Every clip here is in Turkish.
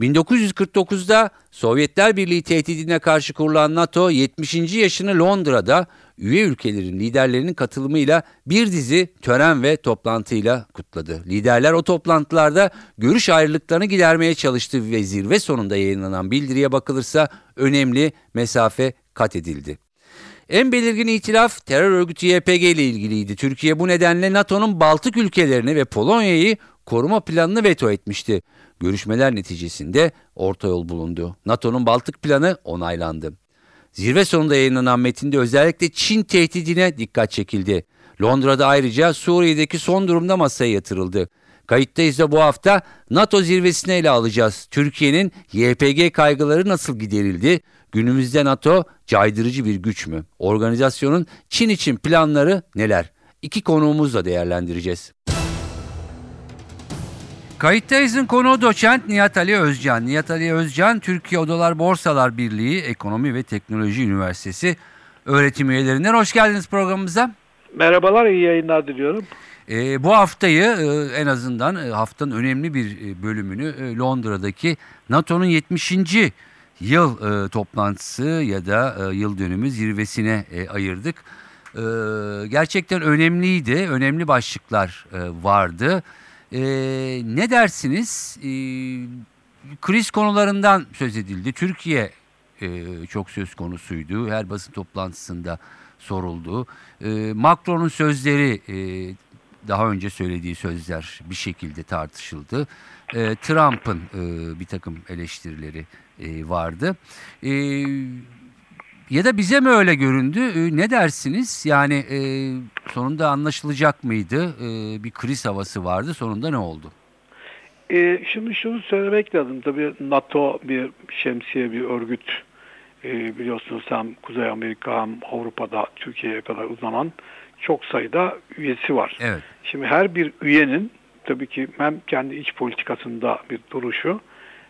1949'da Sovyetler Birliği tehdidine karşı kurulan NATO 70. yaşını Londra'da üye ülkelerin liderlerinin katılımıyla bir dizi tören ve toplantıyla kutladı. Liderler o toplantılarda görüş ayrılıklarını gidermeye çalıştı ve zirve sonunda yayınlanan bildiriye bakılırsa önemli mesafe kat edildi. En belirgin itilaf terör örgütü YPG ile ilgiliydi. Türkiye bu nedenle NATO'nun Baltık ülkelerini ve Polonya'yı koruma planını veto etmişti. Görüşmeler neticesinde orta yol bulundu. NATO'nun Baltık planı onaylandı. Zirve sonunda yayınlanan metinde özellikle Çin tehdidine dikkat çekildi. Londra'da ayrıca Suriye'deki son durumda masaya yatırıldı. Kayıttayız da bu hafta NATO zirvesine ele alacağız. Türkiye'nin YPG kaygıları nasıl giderildi? Günümüzde NATO caydırıcı bir güç mü? Organizasyonun Çin için planları neler? İki konuğumuzla değerlendireceğiz. Kayıttayız'ın konuğu doçent Nihat Ali Özcan. Nihat Ali Özcan, Türkiye Odalar Borsalar Birliği Ekonomi ve Teknoloji Üniversitesi öğretim üyelerinden. Hoş geldiniz programımıza. Merhabalar, iyi yayınlar diliyorum. E, bu haftayı e, en azından e, haftanın önemli bir e, bölümünü e, Londra'daki NATO'nun 70. yıl e, toplantısı ya da e, yıl dönümü zirvesine e, ayırdık. E, gerçekten önemliydi, önemli başlıklar e, vardı. E, ne dersiniz? E, kriz konularından söz edildi. Türkiye e, çok söz konusuydu. Her basın toplantısında soruldu. E, Macron'un sözleri e, daha önce söylediği sözler bir şekilde tartışıldı. E, Trump'ın e, bir takım eleştirileri e, vardı. E, ya da bize mi öyle göründü? E, ne dersiniz? Yani e, sonunda anlaşılacak mıydı? E, bir kriz havası vardı. Sonunda ne oldu? E, şimdi şunu söylemek lazım. Tabii NATO bir şemsiye bir örgüt. E, biliyorsunuz hem Kuzey Amerika hem Avrupa'da Türkiye'ye kadar uzanan çok sayıda üyesi var. Evet. Şimdi her bir üyenin tabii ki hem kendi iç politikasında bir duruşu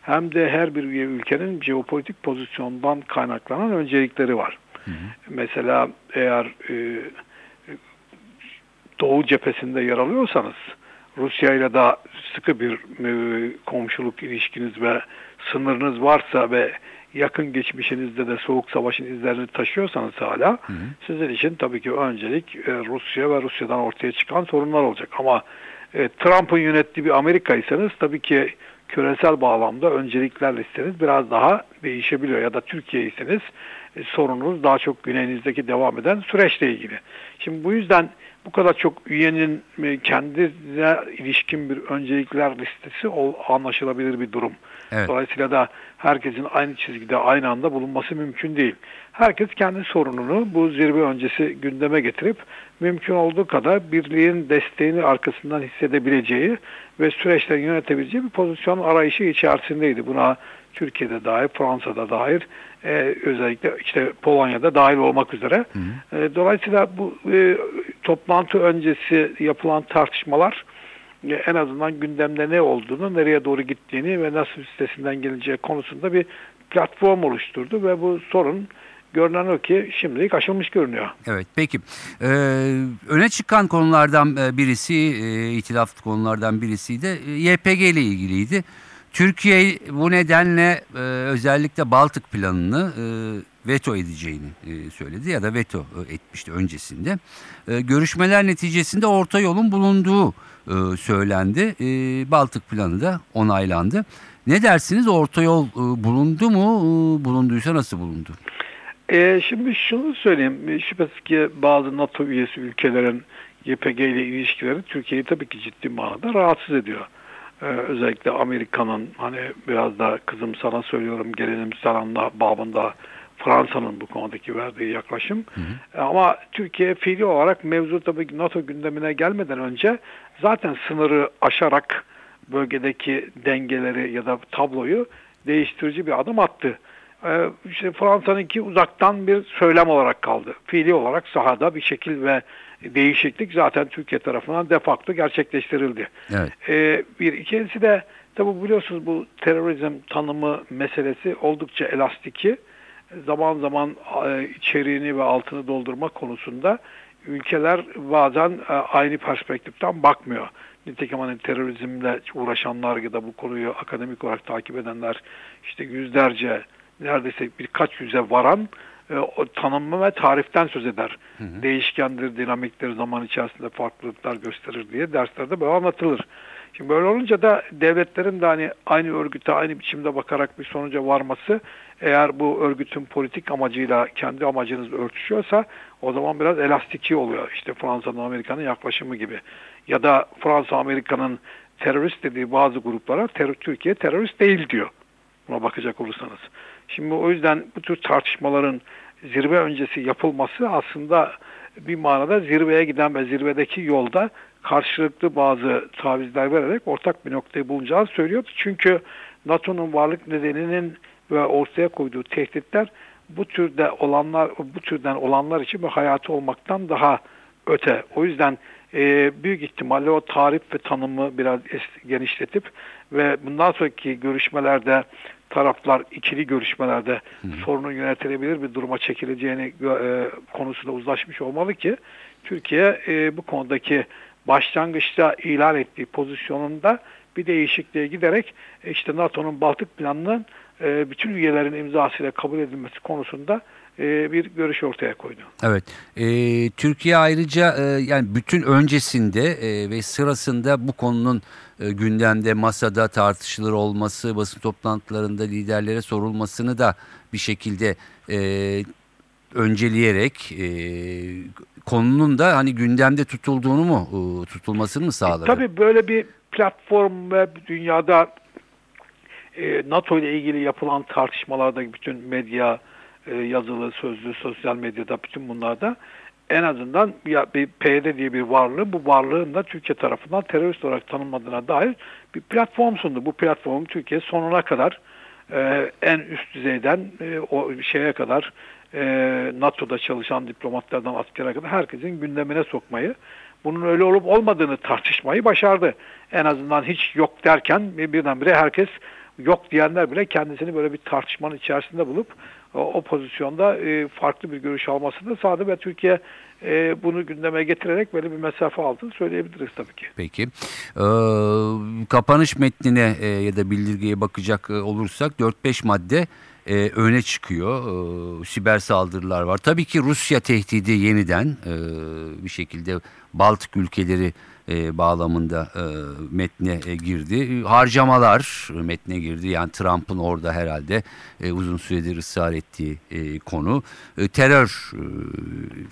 hem de her bir üye ülkenin jeopolitik pozisyondan kaynaklanan öncelikleri var. Hı hı. Mesela eğer e, Doğu cephesinde yer alıyorsanız Rusya ile daha sıkı bir e, komşuluk ilişkiniz ve sınırınız varsa ve yakın geçmişinizde de soğuk savaşın izlerini taşıyorsanız hala hı hı. sizin için tabii ki öncelik e, Rusya ve Rusya'dan ortaya çıkan sorunlar olacak. Ama e, Trump'ın yönettiği bir Amerika'ysanız tabii ki küresel bağlamda öncelikler listeniz biraz daha değişebiliyor. Ya da Türkiye'yseniz e, sorununuz daha çok güneyinizdeki devam eden süreçle ilgili. Şimdi bu yüzden bu kadar çok üyenin e, kendine ilişkin bir öncelikler listesi anlaşılabilir bir durum. Evet. Dolayısıyla da herkesin aynı çizgide aynı anda bulunması mümkün değil. Herkes kendi sorununu bu zirve öncesi gündeme getirip mümkün olduğu kadar birliğin desteğini arkasından hissedebileceği ve süreçleri yönetebileceği bir pozisyon arayışı içerisindeydi. Buna Türkiye'de dahil, Fransa'da dahil, e, özellikle işte Polonya'da dahil olmak üzere. Hı hı. E, dolayısıyla bu e, toplantı öncesi yapılan tartışmalar en azından gündemde ne olduğunu, nereye doğru gittiğini ve nasıl üstesinden geleceği konusunda bir platform oluşturdu ve bu sorun görünen o ki şimdilik aşılmış görünüyor. Evet peki ee, öne çıkan konulardan e, birisi e, itilaf konulardan birisi de e, YPG ile ilgiliydi. Türkiye bu nedenle e, özellikle Baltık planını e, veto edeceğini e, söyledi ya da veto e, etmişti öncesinde. E, görüşmeler neticesinde orta yolun bulunduğu e, söylendi. E, Baltık planı da onaylandı. Ne dersiniz orta yol e, bulundu mu? E, bulunduysa nasıl bulundu? E, şimdi şunu söyleyeyim. Şüphesiz ki bazı NATO üyesi ülkelerin YPG ile ilişkileri Türkiye'yi tabii ki ciddi manada rahatsız ediyor. Ee, özellikle Amerika'nın hani biraz da kızım sana söylüyorum gelelim sana babında Fransa'nın bu konudaki verdiği yaklaşım. Hı hı. Ama Türkiye fiili olarak mevzu tabii NATO gündemine gelmeden önce zaten sınırı aşarak bölgedeki dengeleri ya da tabloyu değiştirici bir adım attı. e, işte Fransa'nınki uzaktan bir söylem olarak kaldı. Fiili olarak sahada bir şekil ve değişiklik zaten Türkiye tarafından de facto gerçekleştirildi. Evet. E, bir ikincisi de tabi biliyorsunuz bu terörizm tanımı meselesi oldukça elastiki. Zaman zaman e, içeriğini ve altını doldurma konusunda ülkeler bazen e, aynı perspektiften bakmıyor. Nitekim hani terörizmle uğraşanlar ya da bu konuyu akademik olarak takip edenler işte yüzlerce neredeyse birkaç yüze varan e, o tanımı ve tariften söz eder. Hı hı. Değişkendir, dinamiktir, zaman içerisinde farklılıklar gösterir diye derslerde böyle anlatılır. Şimdi böyle olunca da devletlerin de hani aynı örgüte aynı biçimde bakarak bir sonuca varması eğer bu örgütün politik amacıyla kendi amacınız örtüşüyorsa o zaman biraz elastiki oluyor. İşte Fransa'nın Amerika'nın yaklaşımı gibi. Ya da Fransa Amerika'nın terörist dediği bazı gruplara ter Türkiye terörist değil diyor. Buna bakacak olursanız. Şimdi o yüzden bu tür tartışmaların zirve öncesi yapılması aslında bir manada zirveye giden ve zirvedeki yolda karşılıklı bazı tavizler vererek ortak bir noktayı bulunacağını söylüyordu. Çünkü NATO'nun varlık nedeninin ve ortaya koyduğu tehditler bu türde olanlar bu türden olanlar için bir hayatı olmaktan daha öte. O yüzden e, büyük ihtimalle o tarif ve tanımı biraz genişletip ve bundan sonraki görüşmelerde taraflar ikili görüşmelerde Hı. sorunun yönetilebilir bir duruma çekileceğini e, konusunda uzlaşmış olmalı ki Türkiye e, bu konudaki başlangıçta ilan ettiği pozisyonunda bir değişikliğe giderek e, işte NATO'nun Baltık planının e, bütün üyelerin imzasıyla kabul edilmesi konusunda e, bir görüş ortaya koydu. Evet. E, Türkiye ayrıca e, yani bütün öncesinde e, ve sırasında bu konunun e, gündemde masada tartışılır olması, basın toplantılarında liderlere sorulmasını da bir şekilde e, önceleyerek e, konunun da hani gündemde tutulduğunu mu e, tutulmasını mı sağladı? E, tabii böyle bir platform ve dünyada e, NATO ile ilgili yapılan tartışmalarda bütün medya, e, yazılı, sözlü, sosyal medyada bütün bunlarda en azından ya bir PYD diye bir varlığı bu varlığın da Türkiye tarafından terörist olarak tanınmadığına dair bir platform sundu. Bu platform Türkiye sonuna kadar e, en üst düzeyden e, o şeye kadar e, NATO'da çalışan diplomatlardan askere kadar herkesin gündemine sokmayı bunun öyle olup olmadığını tartışmayı başardı. En azından hiç yok derken birdenbire herkes yok diyenler bile kendisini böyle bir tartışmanın içerisinde bulup o, o pozisyonda e, farklı bir görüş almasını sağladı ve Türkiye e, bunu gündeme getirerek böyle bir mesafe aldığını söyleyebiliriz tabii ki. Peki. Ee, kapanış metnine e, ya da bildirgeye bakacak e, olursak 4-5 madde e, öne çıkıyor. E, siber saldırılar var. Tabii ki Rusya tehdidi yeniden e, bir şekilde Baltık ülkeleri e, bağlamında e, metne e, girdi. Harcamalar metne girdi. Yani Trump'ın orada herhalde e, uzun süredir ısrar ettiği e, konu. E, terör e,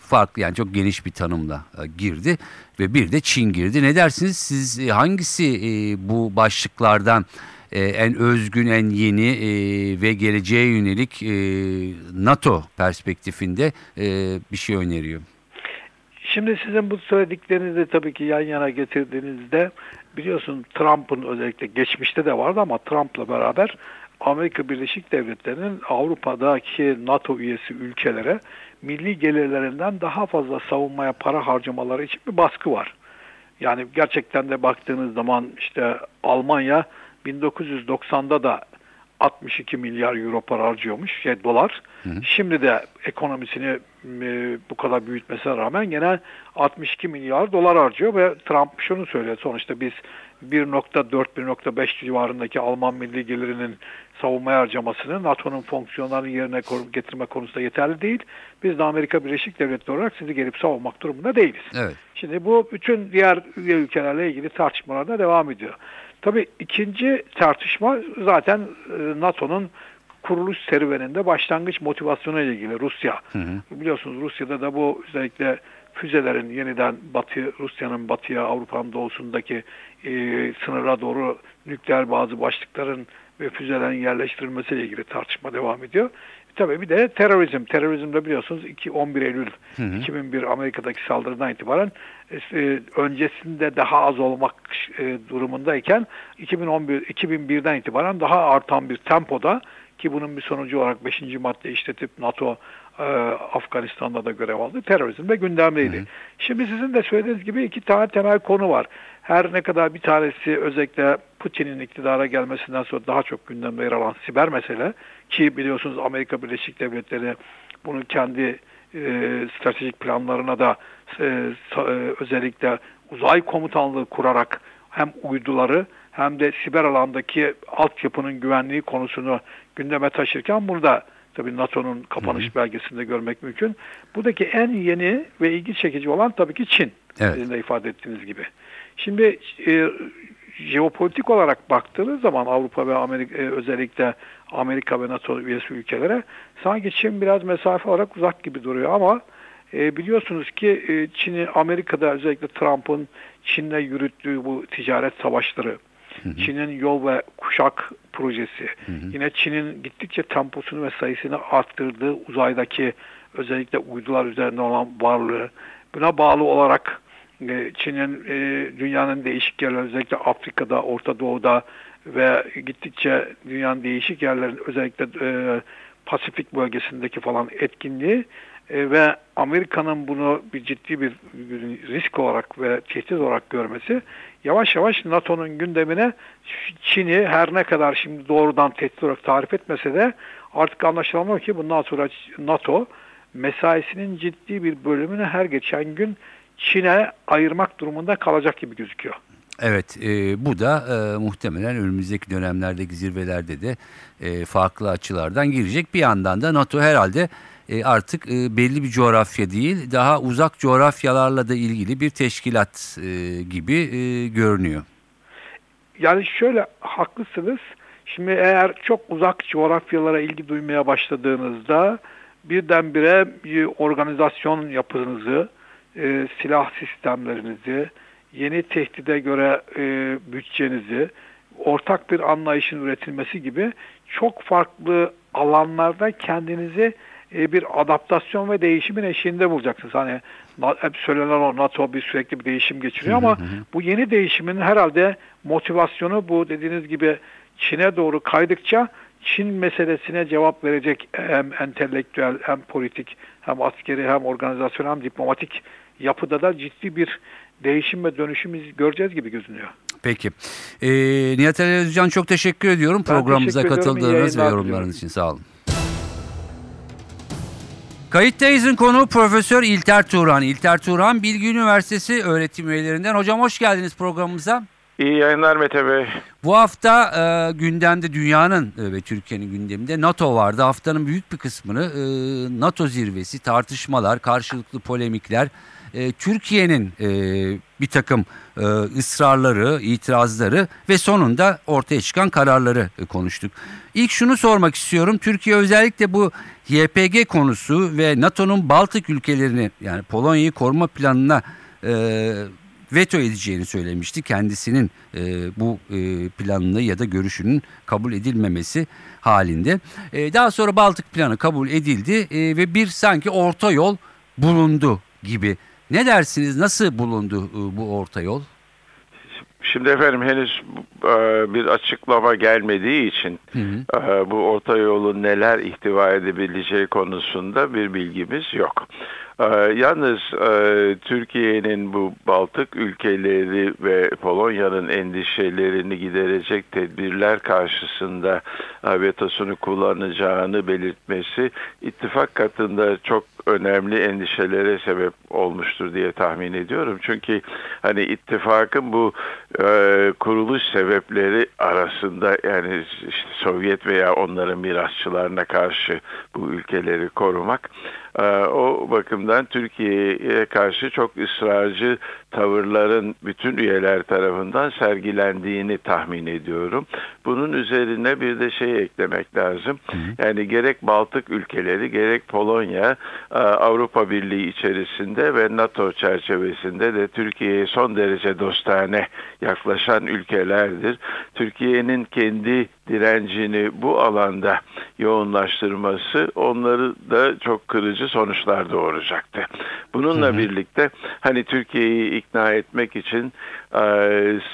farklı yani çok geniş bir tanımla e, girdi ve bir de Çin girdi. Ne dersiniz siz e, hangisi e, bu başlıklardan e, en özgün, en yeni e, ve geleceğe yönelik e, NATO perspektifinde bir şey öneriyor? Şimdi sizin bu söylediklerinizi tabii ki yan yana getirdiğinizde biliyorsun Trump'ın özellikle geçmişte de vardı ama Trump'la beraber Amerika Birleşik Devletleri'nin Avrupa'daki NATO üyesi ülkelere milli gelirlerinden daha fazla savunmaya para harcamaları için bir baskı var. Yani gerçekten de baktığınız zaman işte Almanya 1990'da da 62 milyar euro para harcıyormuş, şey dolar. Hı hı. Şimdi de ekonomisini e, bu kadar büyütmesine rağmen gene 62 milyar dolar harcıyor ve Trump şunu söylüyor. Sonuçta biz 1.4-1.5 civarındaki Alman milli gelirinin savunma harcamasını NATO'nun fonksiyonlarını yerine getirme konusunda yeterli değil. Biz de Amerika Birleşik Devletleri olarak sizi gelip savunmak durumunda değiliz. Evet. Şimdi bu bütün diğer ülkelerle ilgili tartışmalarda devam ediyor. Tabii ikinci tartışma zaten e, NATO'nun kuruluş serüveninde başlangıç motivasyonu ile ilgili Rusya. Hı hı. Biliyorsunuz Rusya'da da bu özellikle füzelerin yeniden Batı Rusya'nın batıya Avrupa'nın doğusundaki e, sınıra doğru nükleer bazı başlıkların ve füzelerin yerleştirilmesiyle ilgili tartışma devam ediyor. Tabii bir de terörizm. Terörizmde biliyorsunuz 2, 11 Eylül hı hı. 2001 Amerika'daki saldırıdan itibaren e, öncesinde daha az olmak e, durumundayken 2011 2001'den itibaren daha artan bir tempoda ki bunun bir sonucu olarak 5. madde işletip NATO e, Afganistan'da da görev aldı. Terörizm de gündemdeydi. Hı hı. Şimdi sizin de söylediğiniz gibi iki tane temel konu var. Her ne kadar bir tanesi özellikle Putin'in iktidara gelmesinden sonra daha çok gündemde yer alan siber mesele ki biliyorsunuz Amerika Birleşik Devletleri bunu kendi e, stratejik planlarına da e, e, özellikle uzay komutanlığı kurarak hem uyduları hem de siber alandaki altyapının güvenliği konusunu gündeme taşırken burada tabii NATO'nun kapanış hı hı. belgesinde görmek mümkün. Buradaki en yeni ve ilgi çekici olan tabii ki Çin. Evet. Sizin de ifade ettiğiniz gibi. Şimdi e, jeopolitik olarak baktığınız zaman Avrupa ve Amerika e, özellikle Amerika ve NATO üyesi ülkelere sanki Çin biraz mesafe olarak uzak gibi duruyor ama e, biliyorsunuz ki e, Çin'i Amerika'da özellikle Trump'ın Çin'le yürüttüğü bu ticaret savaşları, Çin'in yol ve kuşak projesi, hı hı. yine Çin'in gittikçe temposunu ve sayısını arttırdığı uzaydaki özellikle uydular üzerinde olan varlığı, buna bağlı olarak e, Çin'in e, dünyanın değişik yerleri özellikle Afrika'da, Orta Doğu'da ve gittikçe dünyanın değişik yerlerin özellikle e, Pasifik bölgesindeki falan etkinliği e, ve Amerika'nın bunu bir ciddi bir risk olarak ve tehdit olarak görmesi yavaş yavaş NATO'nun gündemine Çin'i her ne kadar şimdi doğrudan tehdit olarak tarif etmese de artık anlaşılan ki bundan sonra NATO mesaisinin ciddi bir bölümünü her geçen gün Çin'e ayırmak durumunda kalacak gibi gözüküyor. Evet e, bu da e, muhtemelen önümüzdeki dönemlerdeki zirvelerde de e, farklı açılardan girecek. Bir yandan da NATO herhalde e, artık e, belli bir coğrafya değil daha uzak coğrafyalarla da ilgili bir teşkilat e, gibi görünüyor. Yani şöyle haklısınız. Şimdi eğer çok uzak coğrafyalara ilgi duymaya başladığınızda birdenbire bir organizasyon yapınızı, silah sistemlerinizi, yeni tehdide göre bütçenizi, ortak bir anlayışın üretilmesi gibi çok farklı alanlarda kendinizi e, bir adaptasyon ve değişimin eşiğinde bulacaksınız. Hani hep söylenen o NATO bir sürekli bir değişim geçiriyor ama bu yeni değişimin herhalde motivasyonu bu dediğiniz gibi Çin'e doğru kaydıkça Çin meselesine cevap verecek hem entelektüel hem politik hem askeri hem organizasyon hem diplomatik yapıda da ciddi bir değişim ve dönüşüm göreceğiz gibi görünüyor. Peki. Ee, Nihat Ali Özcan çok teşekkür ediyorum ben programımıza teşekkür katıldığınız ve yorumlarınız için. Sağ olun. Kayıttayız'ın konuğu Profesör İlter Turan. İlter Turan Bilgi Üniversitesi öğretim üyelerinden. Hocam hoş geldiniz programımıza. İyi yayınlar Mete Bey. Bu hafta e, gündemde dünyanın e, ve Türkiye'nin gündeminde NATO vardı. Haftanın büyük bir kısmını e, NATO zirvesi, tartışmalar, karşılıklı polemikler, e, Türkiye'nin e, bir takım e, ısrarları, itirazları ve sonunda ortaya çıkan kararları e, konuştuk. İlk şunu sormak istiyorum. Türkiye özellikle bu YPG konusu ve NATO'nun Baltık ülkelerini yani Polonya'yı koruma planına e, veto edeceğini söylemişti. Kendisinin e, bu e, planını ya da görüşünün kabul edilmemesi halinde. E, daha sonra Baltık planı kabul edildi e, ve bir sanki orta yol bulundu gibi. Ne dersiniz? Nasıl bulundu e, bu orta yol? Şimdi efendim henüz e, bir açıklama gelmediği için hı hı. E, bu orta yolun neler ihtiva edebileceği konusunda bir bilgimiz yok. Ee, yalnız e, Türkiye'nin bu Baltık ülkeleri ve Polonya'nın endişelerini giderecek tedbirler karşısında vetosunu kullanacağını belirtmesi ittifak katında çok önemli endişelere sebep olmuştur diye tahmin ediyorum. Çünkü hani ittifakın bu e, kuruluş sebepleri arasında yani işte Sovyet veya onların mirasçılarına karşı bu ülkeleri korumak o bakımdan Türkiye'ye karşı çok ısrarcı tavırların bütün üyeler tarafından sergilendiğini tahmin ediyorum. Bunun üzerine bir de şey eklemek lazım. Yani gerek Baltık ülkeleri gerek Polonya e, Avrupa Birliği içerisinde ve NATO çerçevesinde de Türkiye'ye son derece dostane yaklaşan ülkelerdir. Türkiye'nin kendi direncini bu alanda yoğunlaştırması onları da çok kırıcı sonuçlar doğuracaktı. Bununla hı hı. birlikte hani Türkiye'yi ikna etmek için e,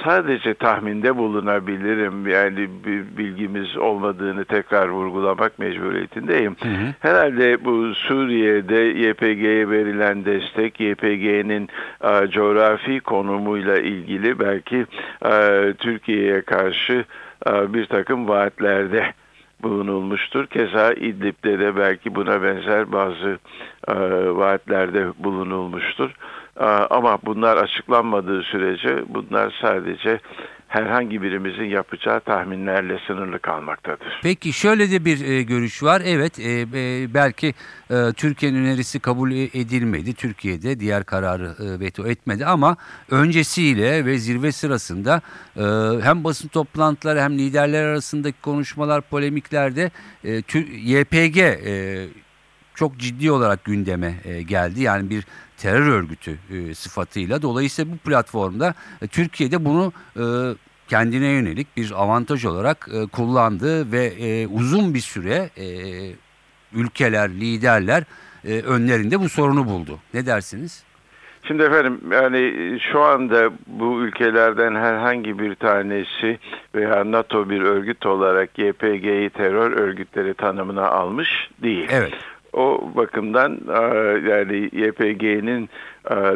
sadece tahminde bulunabilirim. Yani bir bilgimiz olmadığını tekrar vurgulamak mecburiyetindeyim. Hı hı. Herhalde bu Suriye'de YPG'ye verilen destek, YPG'nin e, coğrafi konumuyla ilgili belki e, Türkiye'ye karşı bir takım vaatlerde bulunulmuştur. Keza İdlib'de de belki buna benzer bazı e, vaatlerde bulunulmuştur. E, ama bunlar açıklanmadığı sürece bunlar sadece herhangi birimizin yapacağı tahminlerle sınırlı kalmaktadır. Peki şöyle de bir e, görüş var. Evet e, e, belki e, Türkiye'nin önerisi kabul edilmedi. Türkiye'de diğer kararı e, veto etmedi ama öncesiyle ve zirve sırasında e, hem basın toplantıları hem liderler arasındaki konuşmalar, polemiklerde e, YPG e, çok ciddi olarak gündeme e, geldi. Yani bir terör örgütü e, sıfatıyla. Dolayısıyla bu platformda e, Türkiye'de bunu e, kendine yönelik bir avantaj olarak e, kullandı ve e, uzun bir süre e, ülkeler, liderler e, önlerinde bu sorunu buldu. Ne dersiniz? Şimdi efendim yani şu anda bu ülkelerden herhangi bir tanesi veya NATO bir örgüt olarak YPG'yi terör örgütleri tanımına almış değil. Evet. O bakımdan yani YPG'nin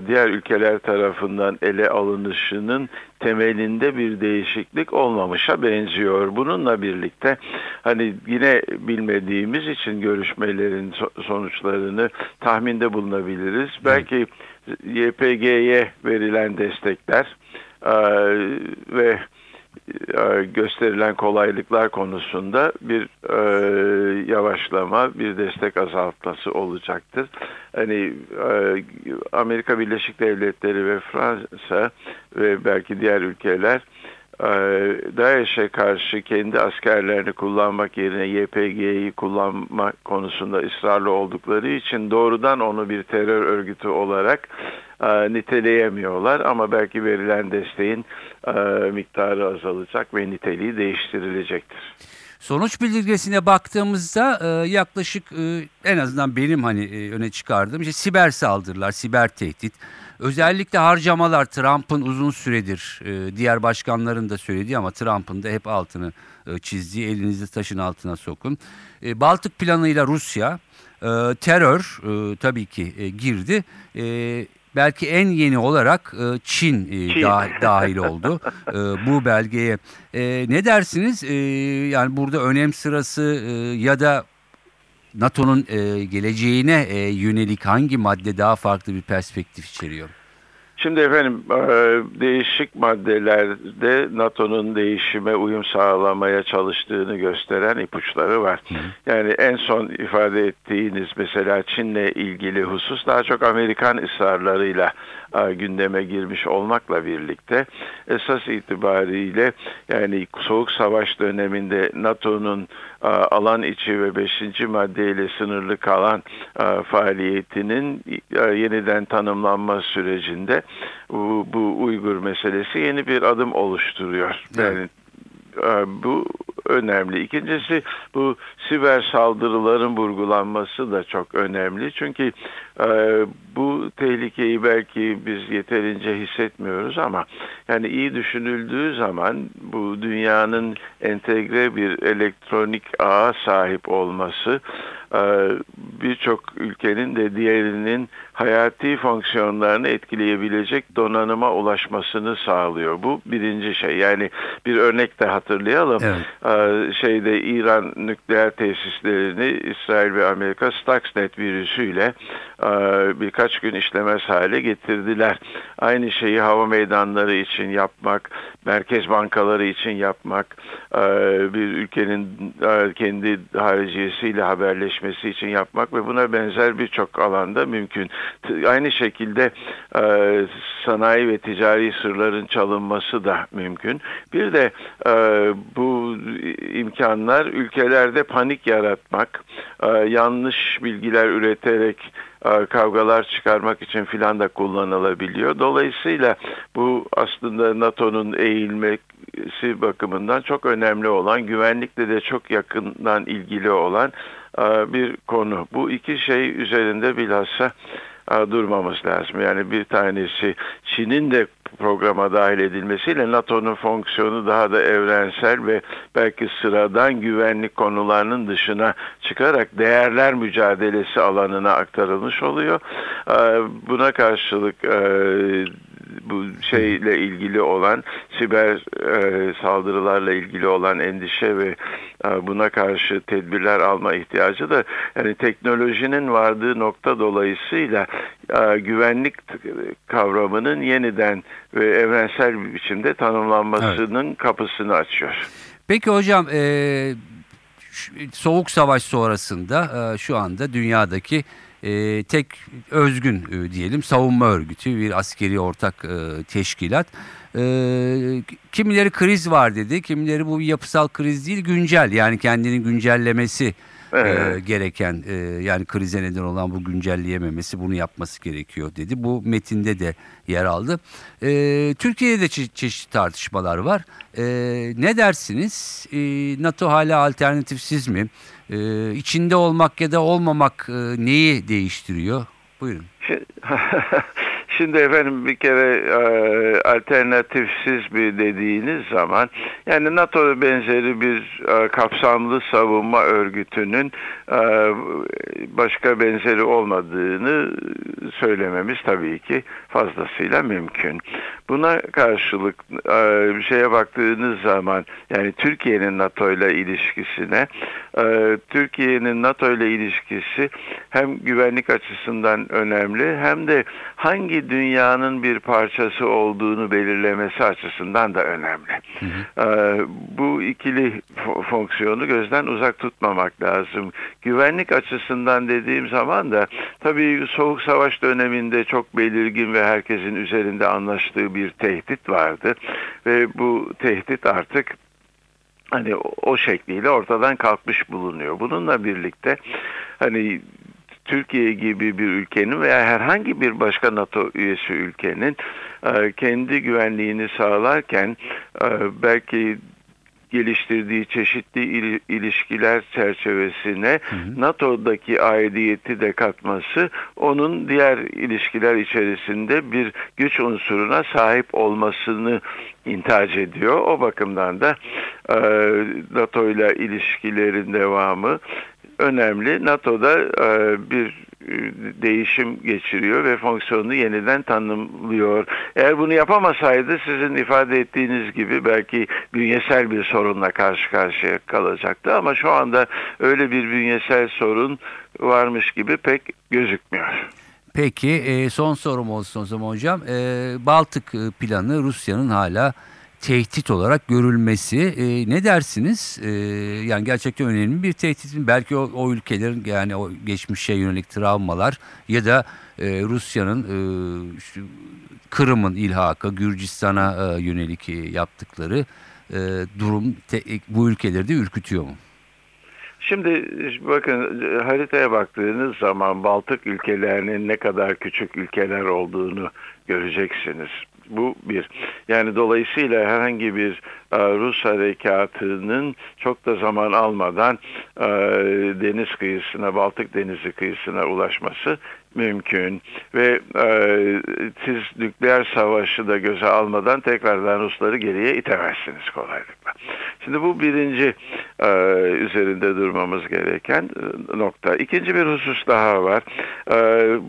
diğer ülkeler tarafından ele alınışının temelinde bir değişiklik olmamışa benziyor. Bununla birlikte hani yine bilmediğimiz için görüşmelerin sonuçlarını tahminde bulunabiliriz. Belki YPG'ye verilen destekler ve e, gösterilen kolaylıklar konusunda bir e, yavaşlama, bir destek azaltması olacaktır. Hani e, Amerika Birleşik Devletleri ve Fransa ve belki diğer ülkeler e, DAEŞ'e karşı kendi askerlerini kullanmak yerine YPG'yi kullanma konusunda ısrarlı oldukları için doğrudan onu bir terör örgütü olarak e, niteleyemiyorlar ama belki verilen desteğin e, miktarı azalacak ve niteliği değiştirilecektir. Sonuç bildirgesine baktığımızda e, yaklaşık e, en azından benim hani e, öne çıkardığım işte siber saldırılar, siber tehdit, özellikle harcamalar Trump'ın uzun süredir e, diğer başkanların da söylediği ama Trump'ın da hep altını e, çizdiği elinizi taşın altına sokun. E, Baltık planıyla Rusya, e, terör e, tabii ki e, girdi. E, belki en yeni olarak e, Çin, e, Çin. dahil oldu e, bu belgeye. Ne dersiniz? Yani burada önem sırası ya da NATO'nun geleceğine yönelik hangi madde daha farklı bir perspektif içeriyor? Şimdi efendim e, değişik maddelerde NATO'nun değişime uyum sağlamaya çalıştığını gösteren ipuçları var. Yani en son ifade ettiğiniz mesela Çin'le ilgili husus daha çok Amerikan ısrarlarıyla e, gündeme girmiş olmakla birlikte esas itibariyle yani Soğuk Savaş döneminde NATO'nun e, alan içi ve 5. maddeyle sınırlı kalan faaliyetinin yeniden tanımlanma sürecinde bu, bu Uygur meselesi yeni bir adım oluşturuyor. Yani e, bu önemli. İkincisi bu siber saldırıların vurgulanması da çok önemli. Çünkü bu tehlikeyi belki biz yeterince hissetmiyoruz ama yani iyi düşünüldüğü zaman bu dünyanın entegre bir elektronik ağa sahip olması e, birçok ülkenin de diğerinin hayati fonksiyonlarını etkileyebilecek donanıma ulaşmasını sağlıyor. Bu birinci şey. Yani bir örnek de hatırlayalım. Evet. E, şeyde İran nükleer tesislerini İsrail ve Amerika Stuxnet virüsüyle e, birkaç gün işlemez hale getirdiler. Aynı şeyi hava meydanları için yapmak, merkez bankaları için yapmak, bir ülkenin kendi hariciyesiyle haberleşmesi için yapmak ve buna benzer birçok alanda mümkün. Aynı şekilde sanayi ve ticari sırların çalınması da mümkün. Bir de bu imkanlar ülkelerde panik yaratmak, yanlış bilgiler üreterek kavgalar çıkarmak için filan da kullanılabiliyor. Dolayısıyla bu aslında NATO'nun eğilmek ilişkisi bakımından çok önemli olan, güvenlikle de çok yakından ilgili olan e, bir konu. Bu iki şey üzerinde bilhassa e, durmamız lazım. Yani bir tanesi Çin'in de programa dahil edilmesiyle NATO'nun fonksiyonu daha da evrensel ve belki sıradan güvenlik konularının dışına çıkarak değerler mücadelesi alanına aktarılmış oluyor. E, buna karşılık bu şeyle ilgili olan siber e, saldırılarla ilgili olan endişe ve e, buna karşı tedbirler alma ihtiyacı da yani teknolojinin vardığı nokta dolayısıyla e, güvenlik kavramının yeniden ve evrensel bir biçimde tanımlanmasının evet. kapısını açıyor. Peki hocam e, soğuk savaş sonrasında e, şu anda dünyadaki e, tek özgün e, diyelim savunma örgütü bir askeri ortak e, teşkilat. E, kimileri kriz var dedi, kimileri bu bir yapısal kriz değil güncel yani kendini güncellemesi evet. e, gereken e, yani krize neden olan bu güncelleyememesi bunu yapması gerekiyor dedi. Bu metinde de yer aldı. E, Türkiye'de de çe- çeşitli tartışmalar var. E, ne dersiniz? E, NATO hala alternatifsiz mi? E, içinde olmak ya da olmamak e, neyi değiştiriyor? Buyurun. Şimdi efendim bir kere e, alternatifsiz bir dediğiniz zaman yani NATO benzeri bir e, kapsamlı savunma örgütünün e, başka benzeri olmadığını söylememiz tabii ki fazlasıyla mümkün. Buna karşılık e, bir şeye baktığınız zaman yani Türkiye'nin NATO ile ilişkisine e, Türkiye'nin NATO ile ilişkisi hem güvenlik açısından önemli hem de hangi dünyanın bir parçası olduğunu belirlemesi açısından da önemli. Hı hı. E, bu ikili fonksiyonu gözden uzak tutmamak lazım. Güvenlik açısından dediğim zaman da tabii Soğuk Savaş döneminde çok belirgin ve herkesin üzerinde anlaştığı bir tehdit vardı ve bu tehdit artık hani o şekliyle ortadan kalkmış bulunuyor. Bununla birlikte hani Türkiye gibi bir ülkenin veya herhangi bir başka NATO üyesi ülkenin e, kendi güvenliğini sağlarken e, belki geliştirdiği çeşitli ilişkiler çerçevesine hı hı. NATO'daki aidiyeti de katması onun diğer ilişkiler içerisinde bir güç unsuruna sahip olmasını intihac ediyor. O bakımdan da e, NATO ile ilişkilerin devamı önemli. NATO'da e, bir e, değişim geçiriyor ve fonksiyonunu yeniden tanımlıyor. Eğer bunu yapamasaydı sizin ifade ettiğiniz gibi belki bünyesel bir sorunla karşı karşıya kalacaktı ama şu anda öyle bir bünyesel sorun varmış gibi pek gözükmüyor. Peki e, son sorum olsun o zaman hocam. Baltık planı Rusya'nın hala tehdit olarak görülmesi e, ne dersiniz? E, yani gerçekten önemli bir tehdit. Belki o, o ülkelerin yani o geçmişe yönelik travmalar ya da e, Rusya'nın e, işte, Kırım'ın ilhakı, Gürcistan'a e, yönelik e, yaptıkları e, durum te, bu ülkeleri de ürkütüyor mu? Şimdi bakın haritaya baktığınız zaman Baltık ülkelerinin ne kadar küçük ülkeler olduğunu göreceksiniz. Bu bir. Yani dolayısıyla herhangi bir e, Rus harekatının çok da zaman almadan e, deniz kıyısına, Baltık Denizi kıyısına ulaşması mümkün ve e, siz nükleer savaşı da göze almadan tekrardan Rusları geriye itemezsiniz kolaylıkla. Şimdi bu birinci e, üzerinde durmamız gereken e, nokta. İkinci bir husus daha var. E,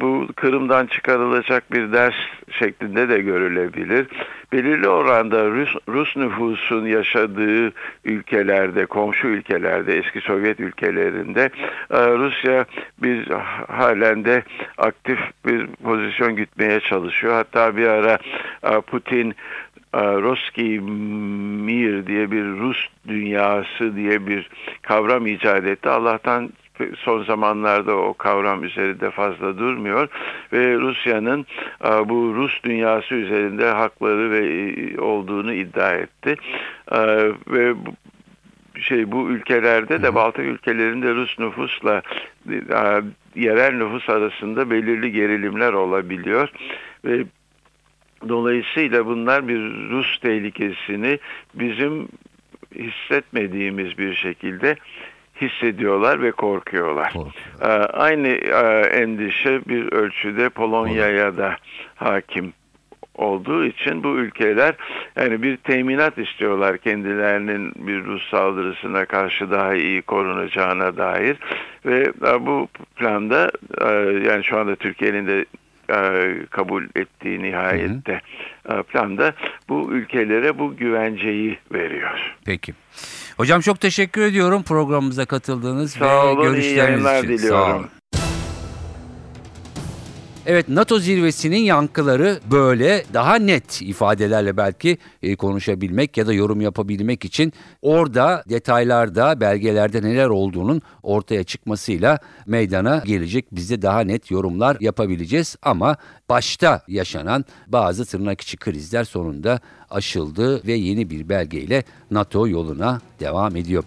bu Kırım'dan çıkarılacak bir ders şeklinde de görülebilir. Belirli oranda Rus, Rus nüfusun yaşadığı ülkelerde, komşu ülkelerde, eski Sovyet ülkelerinde e, Rusya bir halen de aktif bir pozisyon gütmeye çalışıyor. Hatta bir ara e, Putin Roski Mir diye bir Rus dünyası diye bir kavram icat etti. Allah'tan son zamanlarda o kavram üzerinde fazla durmuyor. Ve Rusya'nın e, bu Rus dünyası üzerinde hakları ve olduğunu iddia etti. Ve şey bu ülkelerde de Baltık ülkelerinde Rus nüfusla yerel nüfus arasında belirli gerilimler olabiliyor. Ve Dolayısıyla bunlar bir Rus tehlikesini bizim hissetmediğimiz bir şekilde hissediyorlar ve korkuyorlar. Korkuyorlar. Ee, Aynı e, endişe bir ölçüde Polonya'ya da hakim olduğu için bu ülkeler yani bir teminat istiyorlar kendilerinin bir Rus saldırısına karşı daha iyi korunacağına dair ve e, bu planda e, yani şu anda Türkiye'nin de kabul ettiği nihayette e, planda bu ülkelere bu güvenceyi veriyor. Peki. Hocam çok teşekkür ediyorum programımıza katıldığınız Sağ ve olun, görüşleriniz için. Sağ olun. Evet NATO zirvesinin yankıları böyle daha net ifadelerle belki e, konuşabilmek ya da yorum yapabilmek için orada detaylarda belgelerde neler olduğunun ortaya çıkmasıyla meydana gelecek. Biz de daha net yorumlar yapabileceğiz ama başta yaşanan bazı tırnak içi krizler sonunda aşıldı ve yeni bir belgeyle NATO yoluna devam ediyor.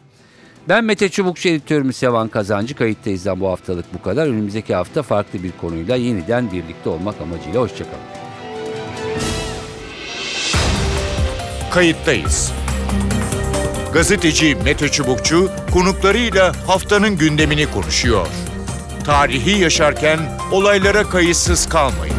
Ben Mete Çubukçu editörümüz Sevan Kazancı. Kayıttayız'dan bu haftalık bu kadar. Önümüzdeki hafta farklı bir konuyla yeniden birlikte olmak amacıyla hoşçakalın. Kayıttayız. Gazeteci Mete Çubukçu konuklarıyla haftanın gündemini konuşuyor. Tarihi yaşarken olaylara kayıtsız kalmayın.